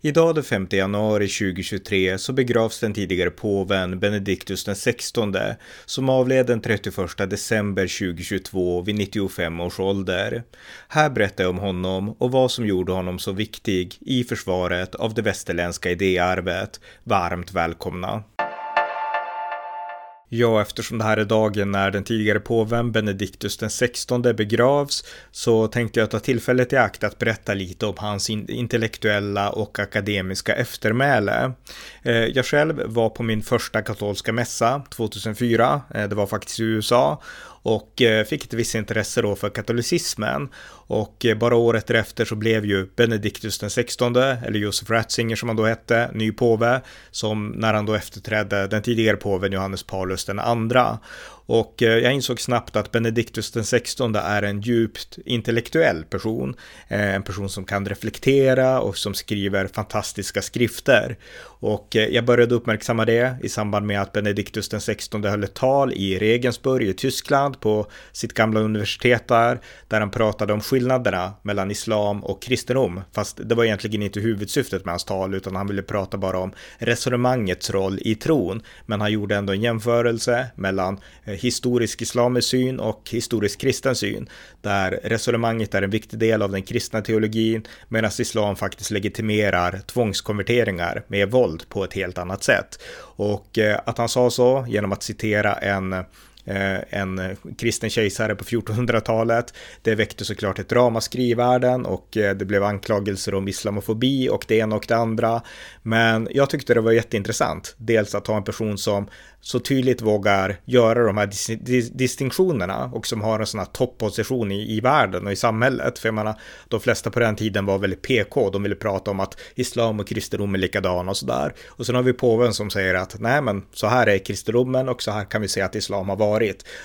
Idag den 5 januari 2023 så begravs den tidigare påven Benediktus den 16 som avled den 31 december 2022 vid 95 års ålder. Här berättar jag om honom och vad som gjorde honom så viktig i försvaret av det västerländska idéarvet. Varmt välkomna! Ja, eftersom det här är dagen när den tidigare påven Benedictus XVI begravs så tänkte jag ta tillfället i akt att berätta lite om hans intellektuella och akademiska eftermäle. Eh, jag själv var på min första katolska mässa 2004, eh, det var faktiskt i USA, och eh, fick ett visst intresse då för katolicismen. Och eh, bara året därefter så blev ju Benedictus den 16, eller Josef Ratzinger som han då hette, ny påve, som när han då efterträdde den tidigare påven Johannes Paulus den andra. Och eh, jag insåg snabbt att Benedictus den 16 är en djupt intellektuell person. En person som kan reflektera och som skriver fantastiska skrifter. Och jag började uppmärksamma det i samband med att Benedictus den 16 höll ett tal i Regensburg i Tyskland på sitt gamla universitet där, där han pratade om skillnaderna mellan islam och kristendom. Fast det var egentligen inte huvudsyftet med hans tal, utan han ville prata bara om resonemangets roll i tron. Men han gjorde ändå en jämförelse mellan eh, historisk islamisk syn och historisk kristen syn, där resonemanget är en viktig del av den kristna teologin, medan islam faktiskt legitimerar tvångskonverteringar med våld på ett helt annat sätt. Och eh, att han sa så genom att citera en Eh, en eh, kristen kejsare på 1400-talet. Det väckte såklart ett ramaskri i världen och eh, det blev anklagelser om islamofobi och det ena och det andra. Men jag tyckte det var jätteintressant. Dels att ha en person som så tydligt vågar göra de här dis dis distinktionerna och som har en sån här topposition i, i världen och i samhället. För jag menar, de flesta på den tiden var väldigt PK, de ville prata om att islam och kristendom är likadana och sådär. Och sen har vi påven som säger att nej men så här är kristendomen och så här kan vi se att islam har varit.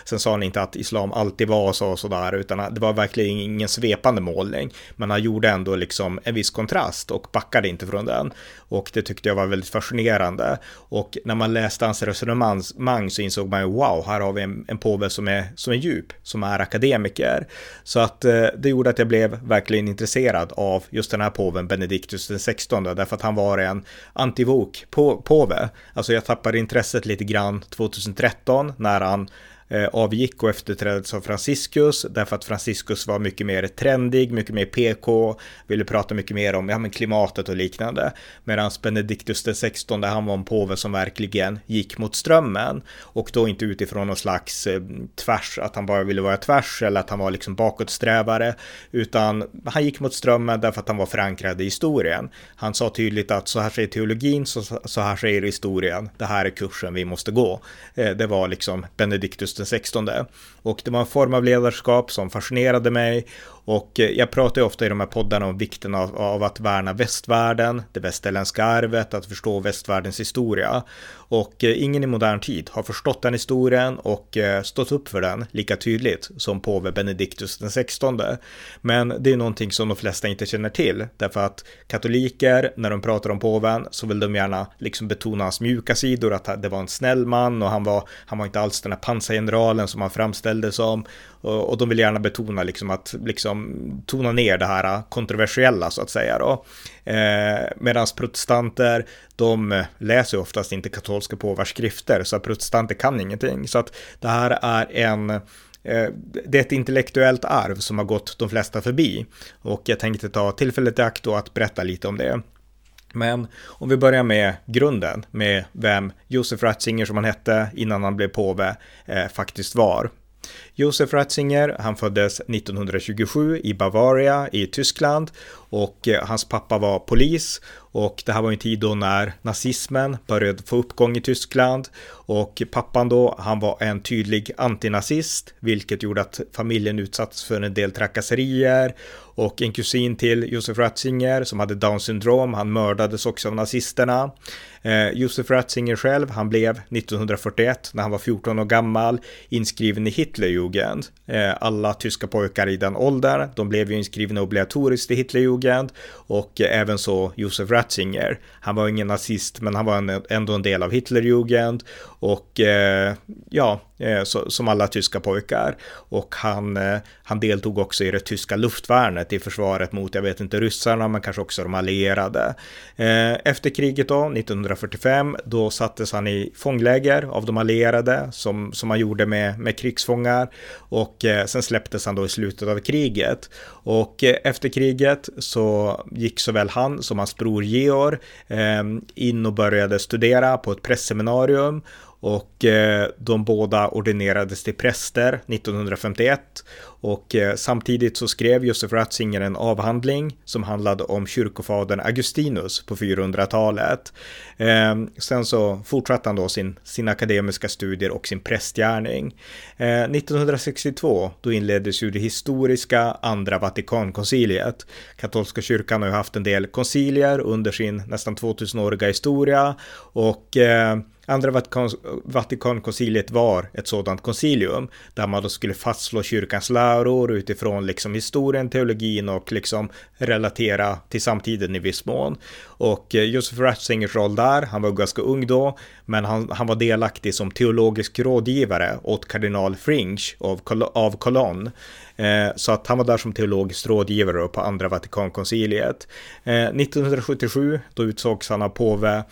Sen sa han inte att islam alltid var så och sådär, utan det var verkligen ingen svepande målning. Men han gjorde ändå liksom en viss kontrast och backade inte från den. Och det tyckte jag var väldigt fascinerande. Och när man läste hans resonemang så insåg man ju wow, här har vi en, en påve som är, som är djup, som är akademiker. Så att eh, det gjorde att jag blev verkligen intresserad av just den här påven Benediktus den 16, därför att han var en antivok på, påve. Alltså jag tappade intresset lite grann 2013 när han Eh, avgick och efterträddes av Franciscus därför att Franciscus var mycket mer trendig, mycket mer PK, ville prata mycket mer om ja, men klimatet och liknande. Medan Benedictus XVI, han var en påve som verkligen gick mot strömmen och då inte utifrån någon slags eh, tvärs, att han bara ville vara tvärs eller att han var liksom bakåtsträvare, utan han gick mot strömmen därför att han var förankrad i historien. Han sa tydligt att så här säger teologin, så, så här säger historien, det här är kursen vi måste gå. Eh, det var liksom Benediktus 2016 där. Och det var en form av ledarskap som fascinerade mig och eh, jag pratar ju ofta i de här poddarna om vikten av, av, att värna västvärlden, det västerländska arvet, att förstå västvärldens historia. Och eh, ingen i modern tid har förstått den historien och eh, stått upp för den lika tydligt som påve Benediktus den 16. Men det är någonting som de flesta inte känner till, därför att katoliker, när de pratar om påven, så vill de gärna liksom betona hans mjuka sidor, att det var en snäll man och han var, han var inte alls den här pansargeneralen som han framställde framställdes som. Och, de vill gärna betona liksom att liksom tona ner det här kontroversiella så att säga då. Eh, Medan protestanter, de läser oftast inte katolska påvarskrifter så att protestanter kan ingenting. Så att det här är en eh, det är ett intellektuellt arv som har gått de flesta förbi. Och jag tänkte ta tillfället i akt och att berätta lite om det. Men om vi börjar med grunden, med vem Josef Ratzinger som han hette innan han blev påve eh, faktiskt var. Josef Ratzinger, han föddes 1927 i Bavaria i Tyskland och eh, hans pappa var polis och det här var en tid då när nazismen började få uppgång i Tyskland och pappan då, han var en tydlig antinazist, vilket gjorde att familjen utsattes för en del trakasserier och en kusin till Josef Ratzinger som hade down syndrom, han mördades också av nazisterna. Eh, Josef Ratzinger själv, han blev 1941 när han var 14 år gammal inskriven i Hitlerjugend. Eh, alla tyska pojkar i den åldern, de blev ju inskrivna obligatoriskt i Hitlerjugend och eh, även så Josef Ratzinger. Han var ingen nazist, men han var en, ändå en del av Hitlerjugend och eh, ja, eh, så, som alla tyska pojkar. Och han, eh, han deltog också i det tyska luftvärnet i försvaret mot, jag vet inte, ryssarna, men kanske också de allierade. Eh, efter kriget då, 1945, då sattes han i fångläger av de allierade, som, som han gjorde med, med krigsfångar. Och eh, sen släpptes han då i slutet av kriget. Och eh, efter kriget så gick såväl han som hans bror Georg eh, in och började studera på ett pressseminarium och eh, de båda ordinerades till präster 1951 och eh, samtidigt så skrev Josef Ratzinger en avhandling som handlade om kyrkofadern Augustinus på 400-talet. Eh, sen så fortsatte han då sin, sin akademiska studier och sin prästgärning. Ehm, 1962 då inleddes ju det historiska andra Vatikankonciliet. Katolska kyrkan har ju haft en del koncilier under sin nästan 2000-åriga historia och ehm, Andra Vatikan, Vatikankonciliet var ett sådant koncilium där man då skulle fastslå kyrkans läror utifrån liksom historien, teologin och liksom relatera till samtiden i viss mån. Och eh, Josef Ratzingers roll där, han var ganska ung då, men han, han var delaktig som teologisk rådgivare åt kardinal Fringe av, av Cologne. Eh, så att han var där som teologisk rådgivare på andra Vatikankonciliet. Eh, 1977 då utsågs han av påve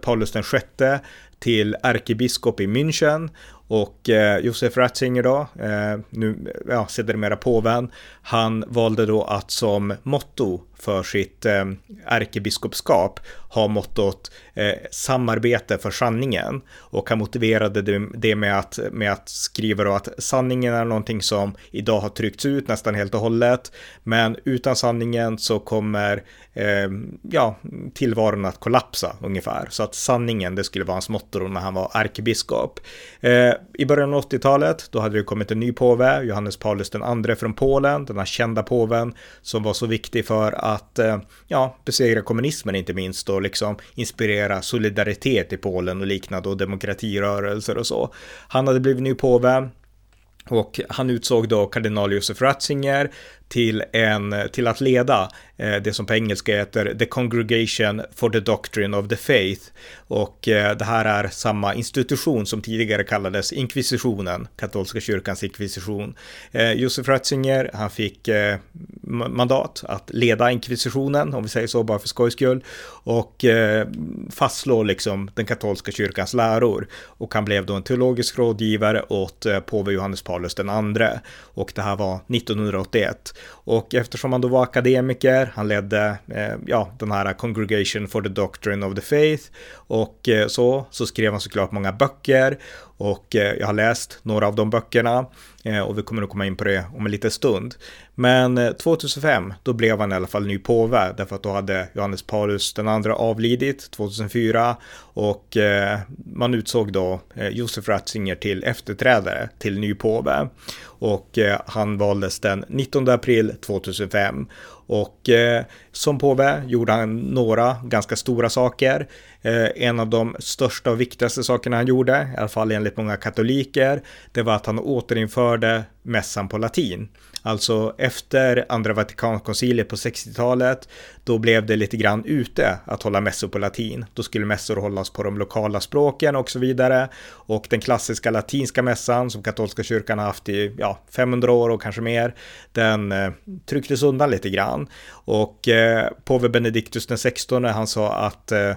Paulus den sjätte till ärkebiskop i München och eh, Josef Ratzinger då, eh, nu ja, sedermera påven, han valde då att som motto för sitt eh, ärkebiskopskap ha mottot eh, samarbete för sanningen. Och han motiverade det, det, med, att, med att skriva då att sanningen är någonting som idag har tryckts ut nästan helt och hållet. Men utan sanningen så kommer eh, ja, tillvaron att kollapsa ungefär. Så att sanningen det skulle vara hans motto när han var ärkebiskop. Eh, I början av 80-talet då hade det kommit en ny påve, Johannes Paulus II från Polen, den här kända påven som var så viktig för att eh, ja, besegra kommunismen inte minst och liksom inspirera solidaritet i Polen och liknande och demokratirörelser och så. Han hade blivit ny påve och han utsåg då kardinal Josef Ratzinger till, en, till att leda eh, det som på engelska heter The Congregation for the Doctrine of the Faith. Och eh, det här är samma institution som tidigare kallades inkvisitionen, katolska kyrkans inkvisition. Eh, Josef Ratzinger, han fick eh, mandat att leda inkvisitionen, om vi säger så bara för skojs skull, och eh, fastslå liksom den katolska kyrkans läror. Och han blev då en teologisk rådgivare åt eh, påve Johannes Paulus II. Och det här var 1981. Och eftersom han då var akademiker, han ledde eh, ja, den här Congregation for the Doctrine of the Faith. Och eh, så, så skrev han såklart många böcker och eh, jag har läst några av de böckerna eh, och vi kommer att komma in på det om en liten stund. Men eh, 2005, då blev han i alla fall ny påve därför att då hade Johannes Paulus den andra avlidit 2004 och man utsåg då Josef Ratzinger till efterträdare till ny påve. Och han valdes den 19 april 2005 och eh, som påve gjorde han några ganska stora saker. Eh, en av de största och viktigaste sakerna han gjorde, i alla fall enligt många katoliker, det var att han återinförde mässan på latin. Alltså efter andra Vatikankonciliet på 60-talet, då blev det lite grann ute att hålla mässor på latin. Då skulle mässor hållas på de lokala språken och så vidare. Och den klassiska latinska mässan som katolska kyrkan har haft i ja, 500 år och kanske mer, den eh, trycktes undan lite grann. Och eh, påve Benediktus XVI, han sa att eh,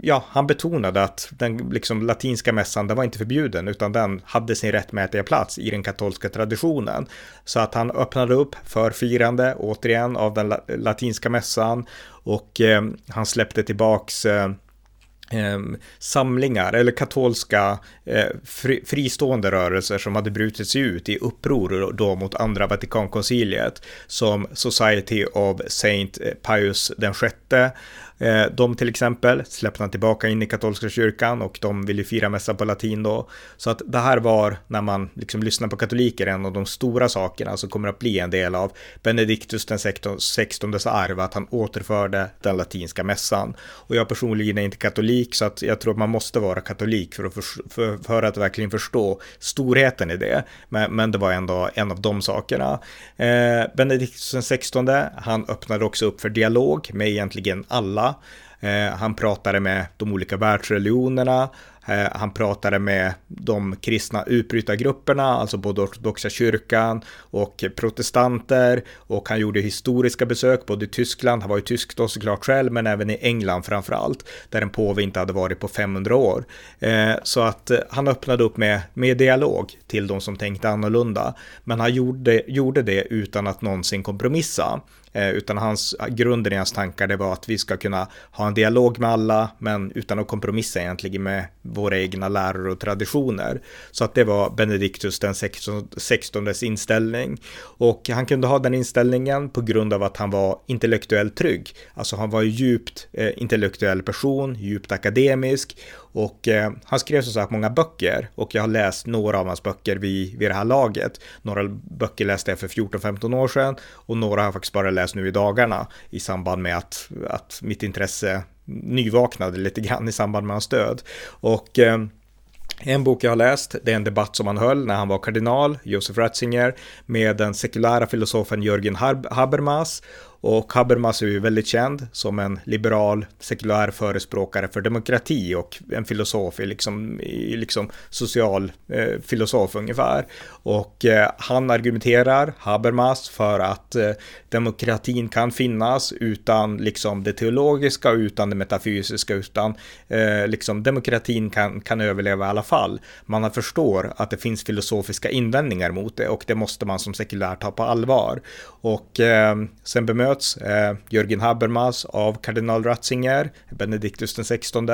ja, han betonade att den liksom, latinska mässan, den var inte förbjuden, utan den hade sin rättmätiga plats i den katolska traditionen. Så att han öppnade upp för firande, återigen, av den latinska mässan och eh, han släppte tillbaks eh, eh, samlingar eller katolska eh, fri, fristående rörelser som hade brutit sig ut i uppror då mot andra Vatikankonciliet som Society of Saint Pius den sjätte Eh, Eh, de till exempel släppte han tillbaka in i katolska kyrkan och de ville fira mässa på latin då. Så att det här var, när man liksom lyssnar på katoliker, en av de stora sakerna som kommer att bli en del av Benedictus den sextondes arv, att han återförde den latinska mässan. Och jag personligen är inte katolik, så att jag tror att man måste vara katolik för att, för, för, för att verkligen förstå storheten i det. Men, men det var ändå en av de sakerna. Eh, Benedictus den sextonde, han öppnade också upp för dialog med egentligen alla alla. han pratade med de olika världsreligionerna. Eh, han pratade med de kristna utbrytargrupperna, alltså både ortodoxa kyrkan och protestanter. Och han gjorde historiska besök både i Tyskland, han var ju tysk då såklart själv, men även i England framför allt, där en påve inte hade varit på 500 år. Eh, så att han öppnade upp med, med dialog till de som tänkte annorlunda. Men han gjorde, gjorde det utan att någonsin kompromissa. Eh, utan hans, grunden i hans tankar det var att vi ska kunna ha en dialog med alla, men utan att kompromissa egentligen med våra egna läror och traditioner. Så att det var Benediktus den 16 inställning. Och han kunde ha den inställningen på grund av att han var intellektuellt trygg. Alltså han var en djupt eh, intellektuell person, djupt akademisk och eh, han skrev som sagt många böcker och jag har läst några av hans böcker vid, vid det här laget. Några böcker läste jag för 14-15 år sedan och några har jag faktiskt bara läst nu i dagarna i samband med att, att mitt intresse nyvaknade lite grann i samband med hans död. Och eh, en bok jag har läst, det är en debatt som han höll när han var kardinal, Josef Ratzinger, med den sekulära filosofen Jörgen Habermas och Habermas är ju väldigt känd som en liberal, sekulär förespråkare för demokrati och en filosof, liksom, liksom social eh, filosof ungefär. Och eh, han argumenterar, Habermas, för att eh, demokratin kan finnas utan liksom det teologiska, utan det metafysiska, utan eh, liksom demokratin kan, kan överleva i alla fall. Man förstår att det finns filosofiska invändningar mot det och det måste man som sekulär ta på allvar. Och eh, sen bemöter bemöts eh, Jörgen Habermas av kardinal Ratzinger, Benediktus den 16,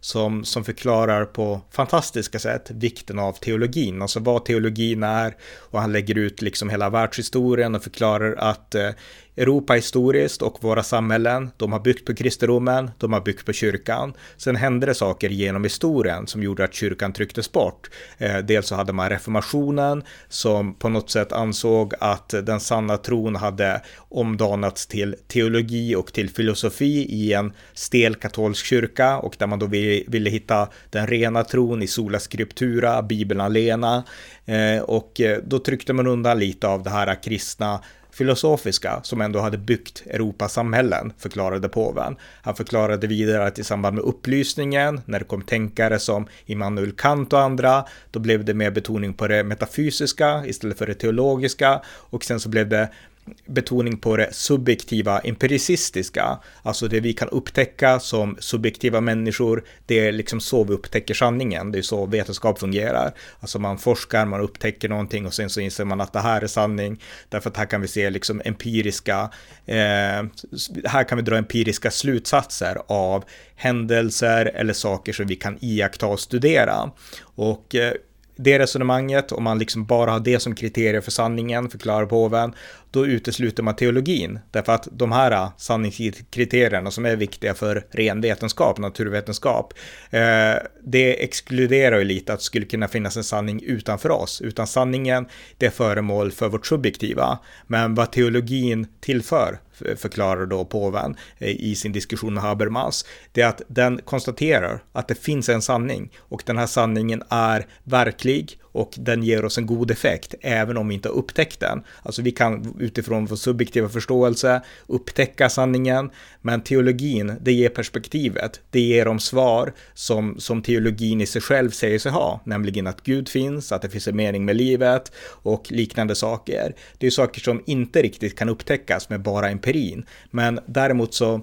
som, som förklarar på fantastiska sätt vikten av teologin, alltså vad teologin är och han lägger ut liksom hela världshistorien och förklarar att eh, Europa historiskt och våra samhällen, de har byggt på kristendomen, de har byggt på kyrkan. Sen hände det saker genom historien som gjorde att kyrkan trycktes bort. Eh, dels så hade man reformationen som på något sätt ansåg att den sanna tron hade omdanats till teologi och till filosofi i en stel katolsk kyrka och där man då ville hitta den rena tron i sola scriptura, bibeln alena. Eh, och eh, då tryckte man undan lite av det här kristna filosofiska som ändå hade byggt Europas samhällen, förklarade påven. Han förklarade vidare att i samband med upplysningen, när det kom tänkare som Immanuel Kant och andra, då blev det mer betoning på det metafysiska istället för det teologiska och sen så blev det betoning på det subjektiva empiricistiska, alltså det vi kan upptäcka som subjektiva människor, det är liksom så vi upptäcker sanningen, det är så vetenskap fungerar. Alltså man forskar, man upptäcker någonting och sen så inser man att det här är sanning, därför att här kan vi se liksom empiriska, eh, här kan vi dra empiriska slutsatser av händelser eller saker som vi kan iaktta och studera. Och eh, det resonemanget, om man liksom bara har det som kriterier för sanningen, förklarar påven, då utesluter man teologin. Därför att de här äh, sanningskriterierna som är viktiga för ren vetenskap, naturvetenskap, eh, det exkluderar ju lite att det skulle kunna finnas en sanning utanför oss. Utan sanningen, det är föremål för vårt subjektiva. Men vad teologin tillför, förklarar då påven eh, i sin diskussion med Habermas, det är att den konstaterar att det finns en sanning och den här sanningen är verklig och den ger oss en god effekt även om vi inte har upptäckt den. Alltså vi kan utifrån vår subjektiva förståelse upptäcka sanningen, men teologin, det ger perspektivet, det ger de svar som, som teologin i sig själv säger sig ha, nämligen att Gud finns, att det finns en mening med livet och liknande saker. Det är saker som inte riktigt kan upptäckas med bara empirin, men däremot så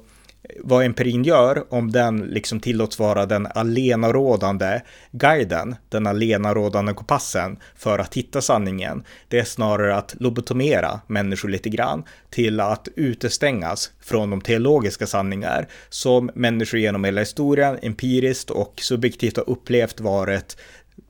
vad empirin gör, om den liksom tillåts vara den alenarådande guiden, den alenarådande kompassen för att hitta sanningen, det är snarare att lobotomera människor lite grann till att utestängas från de teologiska sanningar som människor genom hela historien empiriskt och subjektivt har upplevt varit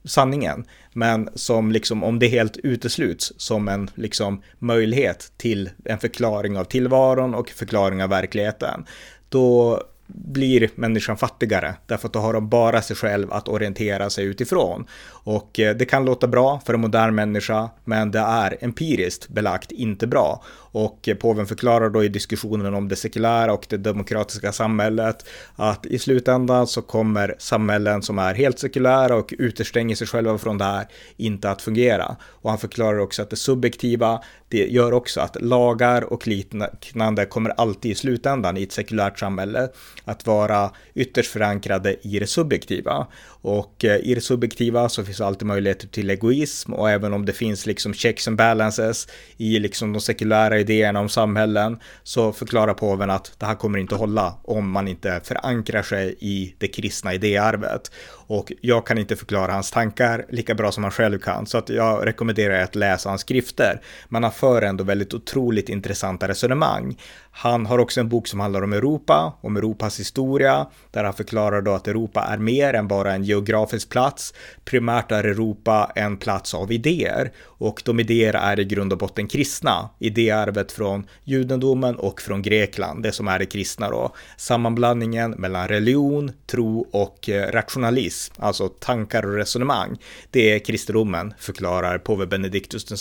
sanningen, men som liksom om det helt utesluts som en liksom möjlighet till en förklaring av tillvaron och förklaring av verkligheten, då blir människan fattigare därför att då har de bara sig själv att orientera sig utifrån. Och eh, det kan låta bra för en modern människa, men det är empiriskt belagt inte bra. Och eh, påven förklarar då i diskussionen om det sekulära och det demokratiska samhället att i slutändan så kommer samhällen som är helt sekulära och utestänger sig själva från det här inte att fungera. Och han förklarar också att det subjektiva, det gör också att lagar och liknande kommer alltid i slutändan i ett sekulärt samhälle att vara ytterst förankrade i det subjektiva. Och eh, i det subjektiva så finns alltid möjligheter till egoism och även om det finns liksom checks and balances i liksom de sekulära idéerna om samhällen så förklarar påven att det här kommer inte hålla om man inte förankrar sig i det kristna idéarvet. Och jag kan inte förklara hans tankar lika bra som han själv kan, så att jag rekommenderar att läsa hans skrifter. Men han för ändå väldigt otroligt intressanta resonemang. Han har också en bok som handlar om Europa, om Europas historia, där han förklarar då att Europa är mer än bara en geografisk plats. Primärt är Europa en plats av idéer och de idéer är i grund och botten kristna. Idéarvet från judendomen och från Grekland, det som är det kristna då. Sammanblandningen mellan religion, tro och eh, rationalism, alltså tankar och resonemang. Det är kristendomen, förklarar påve Benediktus den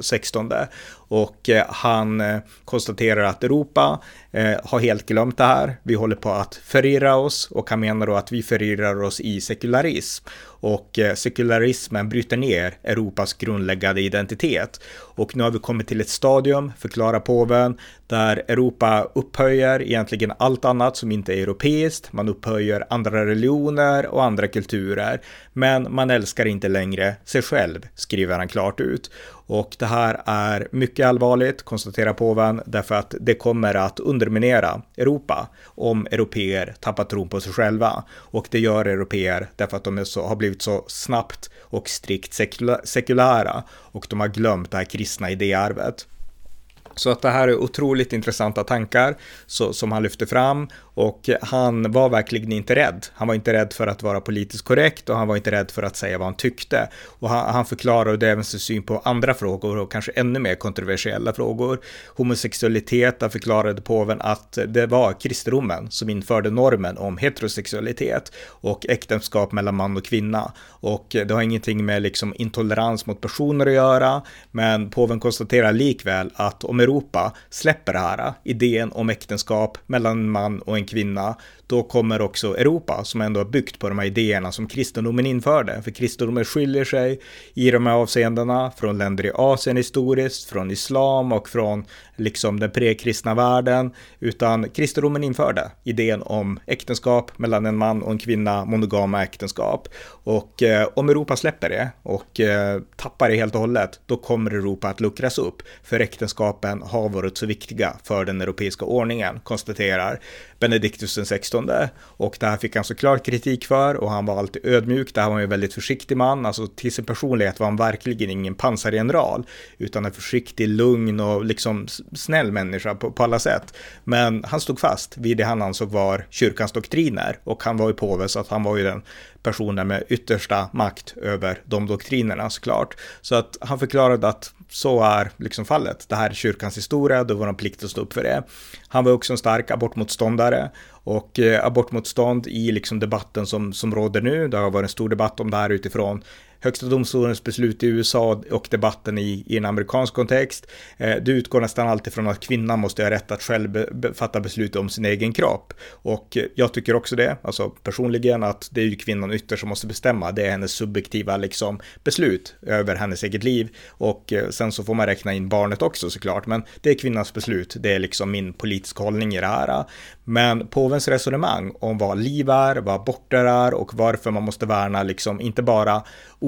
16. och eh, han eh, konstaterar att Europa eh, har helt glömt det här. Vi håller på att förirra oss och han menar då att vi förirrar oss i sekularism och eh, sekularismen bryter ner Europas grundläggande identitet. Och nu har vi kommit till ett stadium, förklarar påven, där Europa upphöjer egentligen allt annat som inte är europeiskt. Man upphöjer andra religioner och andra kulturer, men man älskar inte längre sig själv, skriver han klart ut. Och det här är mycket allvarligt, konstaterar påven, därför att det kommer att underminera Europa om europeer tappar tron på sig själva. Och det gör europeer därför att de så, har blivit så snabbt och strikt sekulära och de har glömt det här kristna idéarvet. Så att det här är otroligt intressanta tankar så, som han lyfter fram och han var verkligen inte rädd. Han var inte rädd för att vara politiskt korrekt och han var inte rädd för att säga vad han tyckte. Och han, han förklarade även sin syn på andra frågor och kanske ännu mer kontroversiella frågor. Homosexualitet, där förklarade påven att det var kristendomen som införde normen om heterosexualitet och äktenskap mellan man och kvinna. Och det har ingenting med liksom intolerans mot personer att göra, men påven konstaterar likväl att om Europa släpper det här, eh, idén om äktenskap mellan en man och en kvinna, då kommer också Europa, som ändå har byggt på de här idéerna som kristendomen införde. För kristendomen skiljer sig i de här avseendena från länder i Asien historiskt, från islam och från liksom den prekristna världen, utan kristendomen införde idén om äktenskap mellan en man och en kvinna, monogama äktenskap. Och eh, om Europa släpper det och eh, tappar det helt och hållet, då kommer Europa att luckras upp, för äktenskapen har varit så viktiga för den europeiska ordningen, konstaterar Benediktus den 16 och det här fick han såklart kritik för och han var alltid ödmjuk. Det här var en väldigt försiktig man, alltså till sin personlighet var han verkligen ingen pansargeneral utan en försiktig, lugn och liksom snäll människa på, på alla sätt. Men han stod fast vid det han ansåg var kyrkans doktriner och han var ju påve så att han var ju den personen med yttersta makt över de doktrinerna såklart. Så att han förklarade att så är liksom fallet. Det här är kyrkans historia, då var de plikt att stå upp för det. Han var också en stark abortmotståndare och eh, abortmotstånd i liksom debatten som, som råder nu, det har varit en stor debatt om det här utifrån högsta domstolens beslut i USA och debatten i, i en amerikansk kontext. Eh, det utgår nästan alltid från att kvinnan måste ha rätt att själv be, fatta beslut om sin egen kropp. Och eh, jag tycker också det, alltså personligen, att det är ju kvinnan ytterst som måste bestämma. Det är hennes subjektiva liksom, beslut över hennes eget liv. Och eh, sen så får man räkna in barnet också såklart, men det är kvinnans beslut. Det är liksom min politiska hållning i det här. Men påvens resonemang om vad liv är, vad aborter är och varför man måste värna liksom inte bara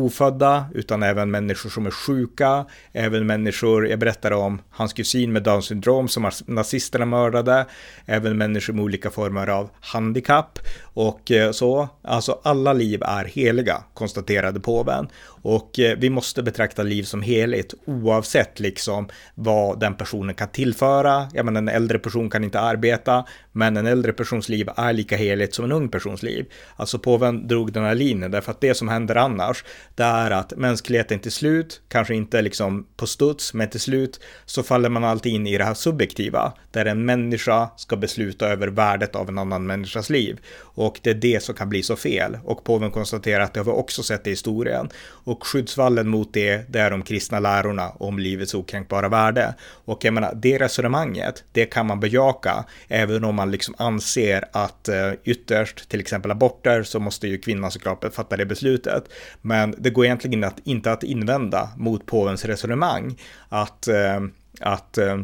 ofödda, utan även människor som är sjuka, även människor, jag berättade om hans kusin med Downs syndrom som nazisterna mördade, även människor med olika former av handikapp och eh, så. Alltså alla liv är heliga, konstaterade påven. Och eh, vi måste betrakta liv som heligt oavsett liksom vad den personen kan tillföra. jag menar en äldre person kan inte arbeta, men en äldre persons liv är lika heligt som en ung persons liv. Alltså påven drog den här linjen därför att det som händer annars, det är att mänskligheten till slut, kanske inte liksom på studs, men till slut så faller man alltid in i det här subjektiva, där en människa ska besluta över värdet av en annan människas liv. Och det är det som kan bli så fel. Och påven konstaterar att det har vi också sett i historien. Och skyddsvallen mot det, det är de kristna lärorna om livets okränkbara värde. Och jag menar, det resonemanget, det kan man bejaka, även om man liksom anser att eh, ytterst, till exempel aborter, så måste ju kvinnan såklart fatta det beslutet. Men det går egentligen att, inte att invända mot påvens resonemang att, eh, att eh,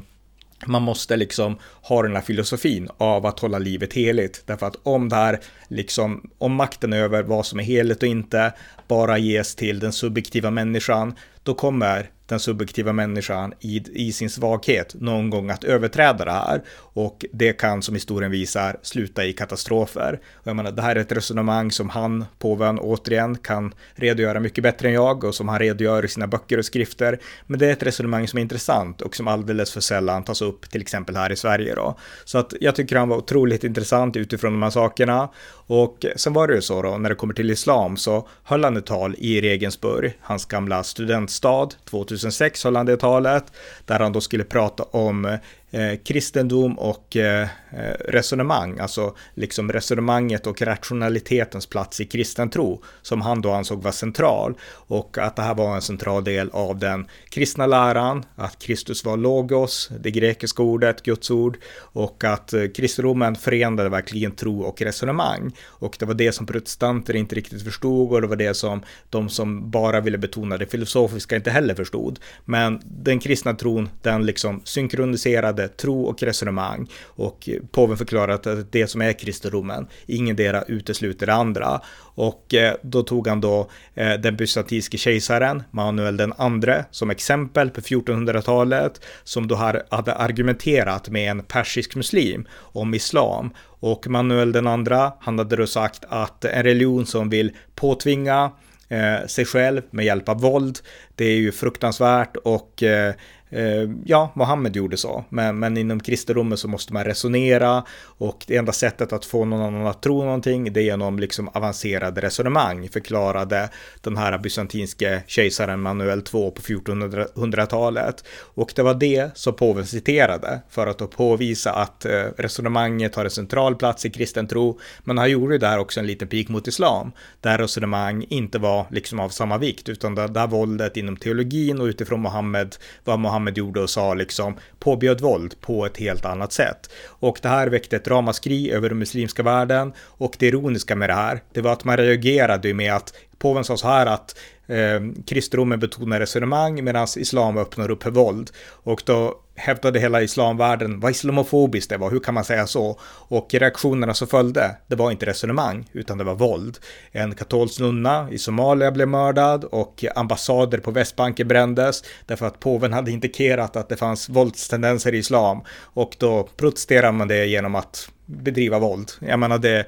man måste liksom ha den här filosofin av att hålla livet heligt. Därför att om det här, liksom, om makten över vad som är heligt och inte bara ges till den subjektiva människan, då kommer den subjektiva människan i, i sin svaghet någon gång att överträda det här. Och det kan, som historien visar, sluta i katastrofer. Och jag menar, det här är ett resonemang som han, påven, återigen kan redogöra mycket bättre än jag och som han redogör i sina böcker och skrifter. Men det är ett resonemang som är intressant och som alldeles för sällan tas upp, till exempel här i Sverige då. Så att jag tycker han var otroligt intressant utifrån de här sakerna. Och sen var det ju så då, när det kommer till islam så höll han ett tal i Regensburg, hans gamla studentstad, 2006 höll han det talet, där han då skulle prata om eh, kristendom och eh, eh, resonemang, alltså liksom resonemanget och rationalitetens plats i kristen tro, som han då ansåg var central och att det här var en central del av den kristna läran, att Kristus var logos, det grekiska ordet, Guds ord och att eh, kristendomen förenade verkligen tro och resonemang och det var det som protestanter inte riktigt förstod och det var det som de som bara ville betona det filosofiska inte heller förstod. Men den kristna tron, den liksom synkroniserade Eh, tro och resonemang och påven förklarade att det som är kristendomen, ingendera utesluter det andra. Och eh, då tog han då eh, den bysantinske kejsaren Manuel den andre som exempel på 1400-talet som då hade argumenterat med en persisk muslim om islam. Och Manuel den andra, han hade då sagt att en religion som vill påtvinga eh, sig själv med hjälp av våld. Det är ju fruktansvärt och Eh, Eh, ja, Mohammed gjorde så, men, men inom kristendomen så måste man resonera och det enda sättet att få någon annan att tro någonting det är genom liksom avancerade resonemang, förklarade den här bysantinske kejsaren Manuel II på 1400-talet. Och det var det som påven citerade för att då påvisa att eh, resonemanget har en central plats i kristen tro, men han gjorde där också en liten pik mot islam, där resonemang inte var liksom av samma vikt, utan där, där våldet inom teologin och utifrån Mohammed var Mohammed Mohammed gjorde och sa liksom påbjöd våld på ett helt annat sätt. Och det här väckte ett ramaskri över den muslimska världen och det ironiska med det här, det var att man reagerade med att påven sa så här att eh, kristendomen betonar resonemang medan islam öppnar upp för våld. Och då hävdade hela islamvärlden vad islamofobiskt det var, hur kan man säga så? Och reaktionerna som följde, det var inte resonemang, utan det var våld. En katolsk nunna i Somalia blev mördad och ambassader på Västbanken brändes därför att påven hade indikerat att det fanns våldstendenser i islam. Och då protesterade man det genom att bedriva våld. Jag menar det,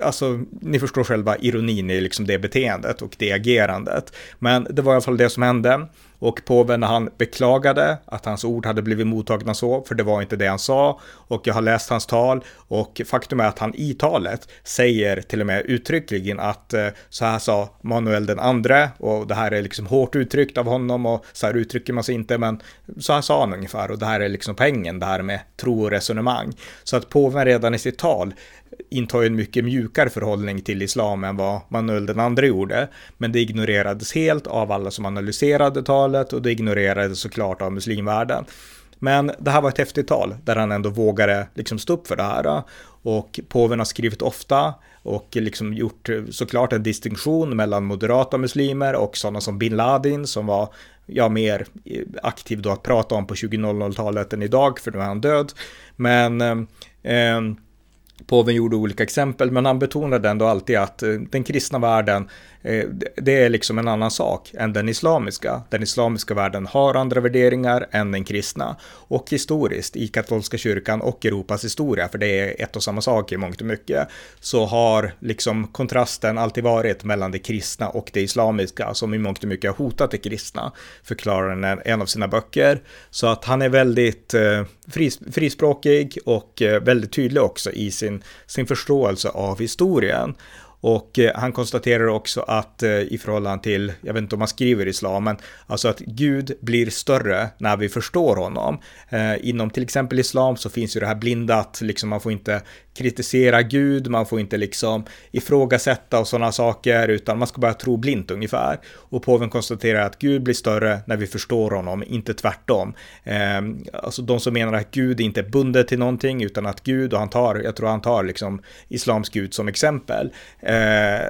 alltså ni förstår själva ironin i liksom det beteendet och det agerandet. Men det var i alla fall det som hände. Och påven när han beklagade att hans ord hade blivit mottagna så, för det var inte det han sa. Och jag har läst hans tal och faktum är att han i talet säger till och med uttryckligen att eh, så här sa Manuel den andre och det här är liksom hårt uttryckt av honom och så här uttrycker man sig inte men så här sa han ungefär och det här är liksom poängen det här med tro och resonemang. Så att påven redan i sitt tal intar en mycket mjukare förhållning till islam än vad Manuel den andre gjorde. Men det ignorerades helt av alla som analyserade talet och det ignorerades såklart av muslimvärlden. Men det här var ett häftigt tal där han ändå vågade liksom stå upp för det här. Och påven har skrivit ofta och liksom gjort såklart en distinktion mellan moderata muslimer och sådana som bin Laden som var ja, mer aktiv då att prata om på 2000-talet än idag för nu är han död. Men eh, eh Påven gjorde olika exempel, men han betonade ändå alltid att eh, den kristna världen, eh, det är liksom en annan sak än den islamiska. Den islamiska världen har andra värderingar än den kristna. Och historiskt, i katolska kyrkan och Europas historia, för det är ett och samma sak i mångt och mycket, så har liksom kontrasten alltid varit mellan det kristna och det islamiska, som i mångt och mycket har hotat det kristna, förklarar han en av sina böcker. Så att han är väldigt eh, frispråkig och väldigt tydlig också i sin sin, förståelse av historien. Och eh, han konstaterar också att eh, i förhållande till, jag vet inte om man skriver islam, men alltså att Gud blir större när vi förstår honom. Eh, inom till exempel islam så finns ju det här blindat, liksom man får inte kritisera Gud, man får inte liksom ifrågasätta och sådana saker, utan man ska bara tro blint ungefär. Och påven konstaterar att Gud blir större när vi förstår honom, inte tvärtom. Eh, alltså de som menar att Gud inte är bunden till någonting, utan att Gud, och han tar, jag tror han tar liksom islams Gud som exempel, eh,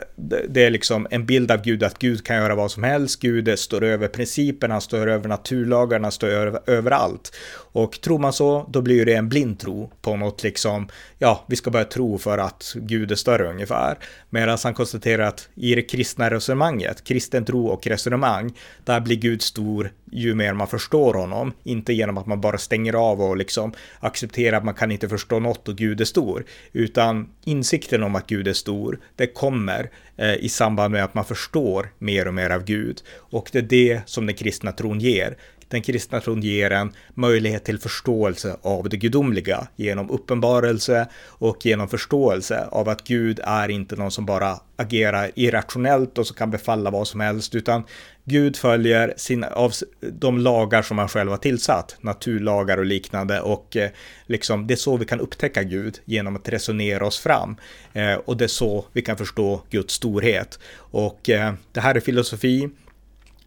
det är liksom en bild av Gud, att Gud kan göra vad som helst, Gud står över principerna, han står över naturlagarna, står över, över allt. Och tror man så, då blir det en blind tro på något liksom, ja, vi ska börja tro för att Gud är större ungefär. Medan han konstaterar att i det kristna resonemanget, kristen tro och resonemang, där blir Gud stor ju mer man förstår honom, inte genom att man bara stänger av och liksom accepterar att man kan inte förstå något och Gud är stor, utan insikten om att Gud är stor, det kommer eh, i samband med att man förstår mer och mer av Gud. Och det är det som den kristna tron ger. Den kristna tron ger en möjlighet till förståelse av det gudomliga genom uppenbarelse och genom förståelse av att Gud är inte någon som bara agerar irrationellt och så kan befalla vad som helst, utan Gud följer sina, av de lagar som han själv har tillsatt, naturlagar och liknande och eh, liksom det är så vi kan upptäcka Gud genom att resonera oss fram eh, och det är så vi kan förstå Guds storhet. Och eh, det här är filosofi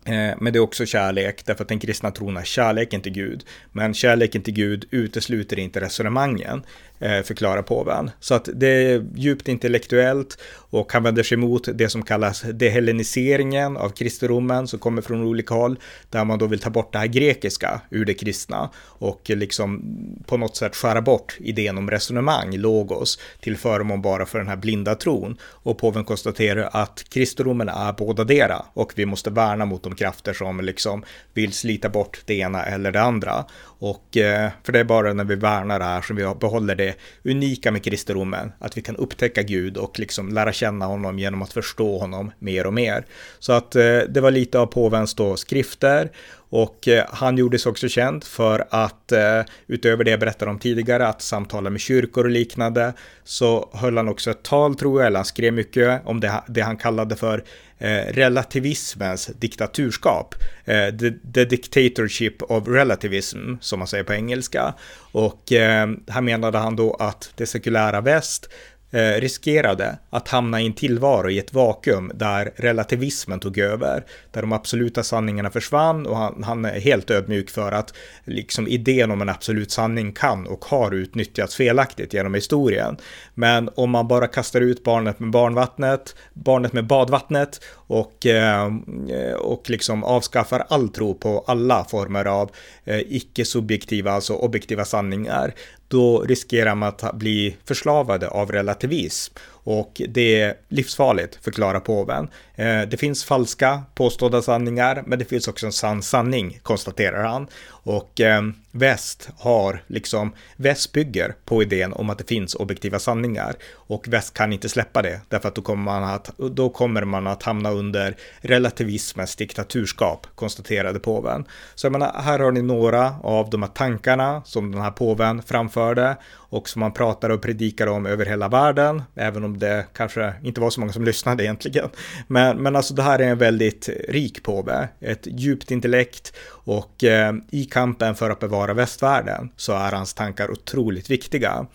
Eh, men det är också kärlek, därför att den kristna tron är kärleken till Gud. Men kärleken till Gud utesluter inte resonemangen, Eh, förklara påven. Så att det är djupt intellektuellt och han vänder sig mot det som kallas deheleniseringen av kristendomen som kommer från olika håll, där man då vill ta bort det här grekiska ur det kristna och liksom på något sätt skära bort idén om resonemang, logos, till förmån bara för den här blinda tron. Och påven konstaterar att kristendomen är båda dera och vi måste värna mot de krafter som liksom vill slita bort det ena eller det andra. Och eh, för det är bara när vi värnar det här som vi behåller det unika med kristendomen, att vi kan upptäcka Gud och liksom lära känna honom genom att förstå honom mer och mer. Så att eh, det var lite av påvens då skrifter och eh, han gjordes också känd för att eh, utöver det jag berättade om tidigare, att samtala med kyrkor och liknande, så höll han också ett tal tror jag, eller han skrev mycket om det, det han kallade för eh, relativismens diktaturskap. Eh, the, the, dictatorship of relativism, som man säger på engelska. Och eh, här menade han då att det sekulära väst eh, riskerade att hamna i en tillvaro i ett vakuum där relativismen tog över, där de absoluta sanningarna försvann och han, han är helt ödmjuk för att liksom idén om en absolut sanning kan och har utnyttjats felaktigt genom historien. Men om man bara kastar ut barnet med barnvattnet, barnet med badvattnet och, eh, och liksom avskaffar all tro på alla former av eh, icke-subjektiva, alltså objektiva sanningar, då riskerar man att bli förslavade av relativism. Och det är livsfarligt, förklarar påven. Eh, det finns falska påstådda sanningar, men det finns också en sann sanning, konstaterar han. Och eh, väst har liksom, väst bygger på idén om att det finns objektiva sanningar och väst kan inte släppa det därför att då kommer man att, då kommer man att hamna under relativismens diktaturskap, konstaterade påven. Så jag menar, här har ni några av de här tankarna som den här påven framförde och som man pratar och predikar om över hela världen, även om det kanske inte var så många som lyssnade egentligen. Men, men alltså det här är en väldigt rik påve, ett djupt intellekt och eh, i kampen för att bevara västvärlden så är hans tankar otroligt viktiga.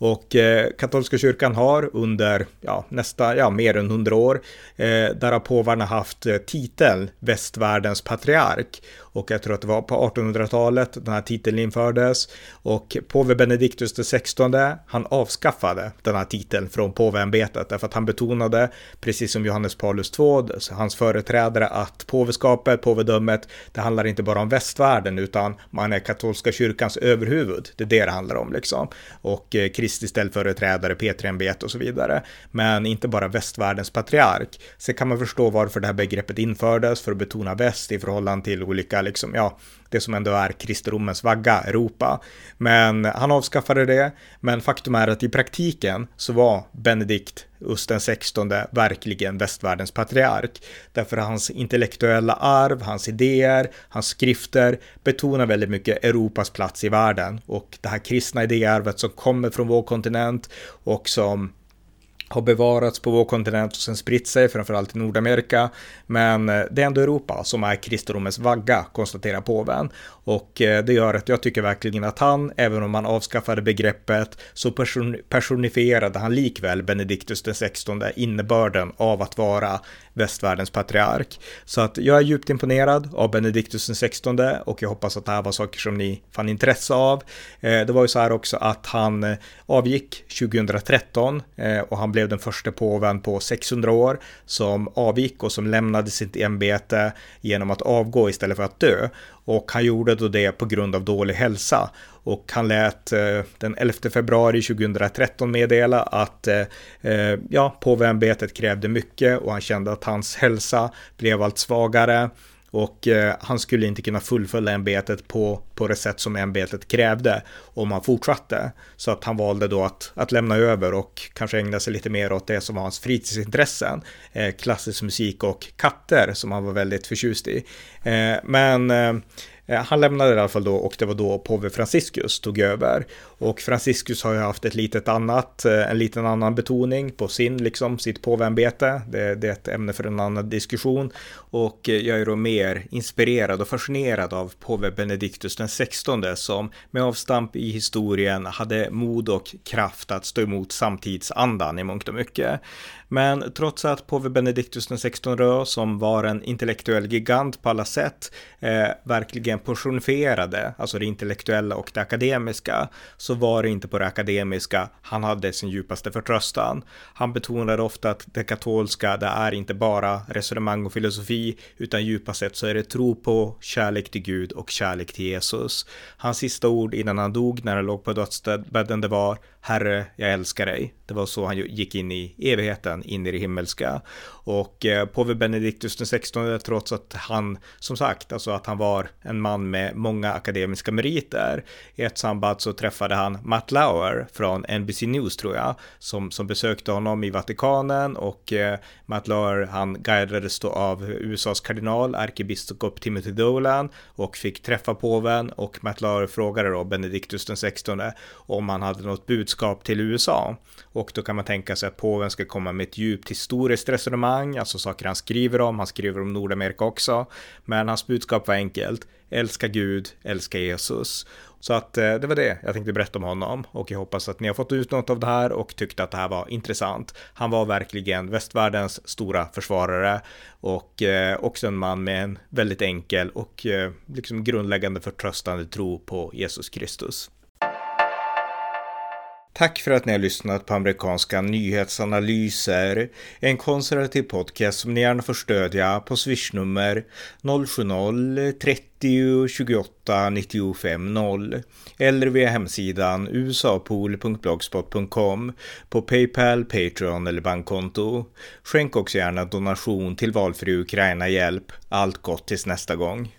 Och eh, katolska kyrkan har under ja, nästa, ja, mer än hundra år, eh, där har påvarna haft titeln titel västvärldens patriark. Och jag tror att det var på 1800-talet den här titeln infördes. Och påve Benediktus XVI, han avskaffade den här titeln från påveämbetet därför att han betonade, precis som Johannes Paulus II, hans företrädare, att påveskapet, påvedömet, det handlar inte bara om västvärlden utan man är katolska kyrkans överhuvud. Det är det det handlar om liksom. Och eh, Kristi ställföreträdare, P3-ämbete och så vidare. Men inte bara västvärldens patriark. Sen kan man förstå varför det här begreppet infördes för att betona väst i förhållande till olika, liksom, ja, det som ändå är kristendomens vagga, Europa. Men han avskaffade det, men faktum är att i praktiken så var Benedikt Östen den 16 verkligen västvärldens patriark. Därför hans intellektuella arv, hans idéer, hans skrifter betonar väldigt mycket Europas plats i världen och det här kristna idéarvet som kommer från vår kontinent och som har bevarats på vår kontinent och sen spritt sig, framförallt i Nordamerika. Men eh, det är ändå Europa som är kristendomens vagga, konstaterar påven. Och eh, det gör att jag tycker verkligen att han, även om han avskaffade begreppet, så personifierade han likväl Benediktus XVI innebörden av att vara västvärldens patriark. Så att jag är djupt imponerad av Benediktus XVI och jag hoppas att det här var saker som ni fann intresse av. Eh, det var ju så här också att han eh, avgick 2013 eh, och han blev blev den första påven på 600 år som avgick och som lämnade sitt ämbete genom att avgå istället för att dö. Och han gjorde då det på grund av dålig hälsa. Och han lät eh, den 11 februari 2013 meddela att eh, eh, ja, påveämbetet krävde mycket och han kände att hans hälsa blev allt svagare och eh, han skulle inte kunna fullfölja ämbetet på, på det sätt som ämbetet krävde om han fortsatte. Så att han valde då att, att lämna över och kanske ägna sig lite mer åt det som var hans fritidsintressen. Eh, klassisk musik och katter som han var väldigt förtjust i. Eh, men Eh, Eh, han lämnade i alla fall då och det var då påve Franciscus tog över. Och Franciscus har ju haft ett litet annat, eh, en liten annan betoning på sin, liksom, sitt påveämbete. Det, det är ett ämne för en annan diskussion. Och eh, jag är då mer inspirerad och fascinerad av påve Benedictus den 16 som med avstamp i historien hade mod och kraft att stå emot samtidsandan i mångt och mycket. Men trots att påve Benedictus XVI som var en intellektuell gigant på alla sätt, eh, verkligen personifierade, alltså det intellektuella och det akademiska, så var det inte på det akademiska han hade sin djupaste förtröstan. Han betonade ofta att det katolska, det är inte bara resonemang och filosofi, utan djupast sett så är det tro på, kärlek till Gud och kärlek till Jesus. Hans sista ord innan han dog, när han låg på dödsbädden, det var Herre, jag älskar dig. Det var så han gick in i evigheten, in i det himmelska. Och eh, påve den sextonde trots att han, som sagt, alltså att han var en man med många akademiska meriter. I ett samband så träffade han Matt Lauer från NBC News tror jag, som, som besökte honom i Vatikanen och eh, Matt Lauer, han guidades då av USAs kardinal, ärkebiskop Timothy Dolan och fick träffa påven och Matt Lauer frågade då Benediktus den 16 om han hade något budskap till USA. Och då kan man tänka sig att påven ska komma med ett djupt historiskt resonemang, alltså saker han skriver om, han skriver om Nordamerika också. Men hans budskap var enkelt, älska Gud, älska Jesus. Så att eh, det var det jag tänkte berätta om honom och jag hoppas att ni har fått ut något av det här och tyckte att det här var intressant. Han var verkligen västvärldens stora försvarare och eh, också en man med en väldigt enkel och eh, liksom grundläggande förtröstande tro på Jesus Kristus. Tack för att ni har lyssnat på amerikanska nyhetsanalyser, en konservativ podcast som ni gärna får stödja på swishnummer 070-30 28 95 0 eller via hemsidan usapool.blogspot.com på Paypal, Patreon eller bankkonto. Skänk också gärna donation till valfri Ukraina-hjälp. Allt gott tills nästa gång.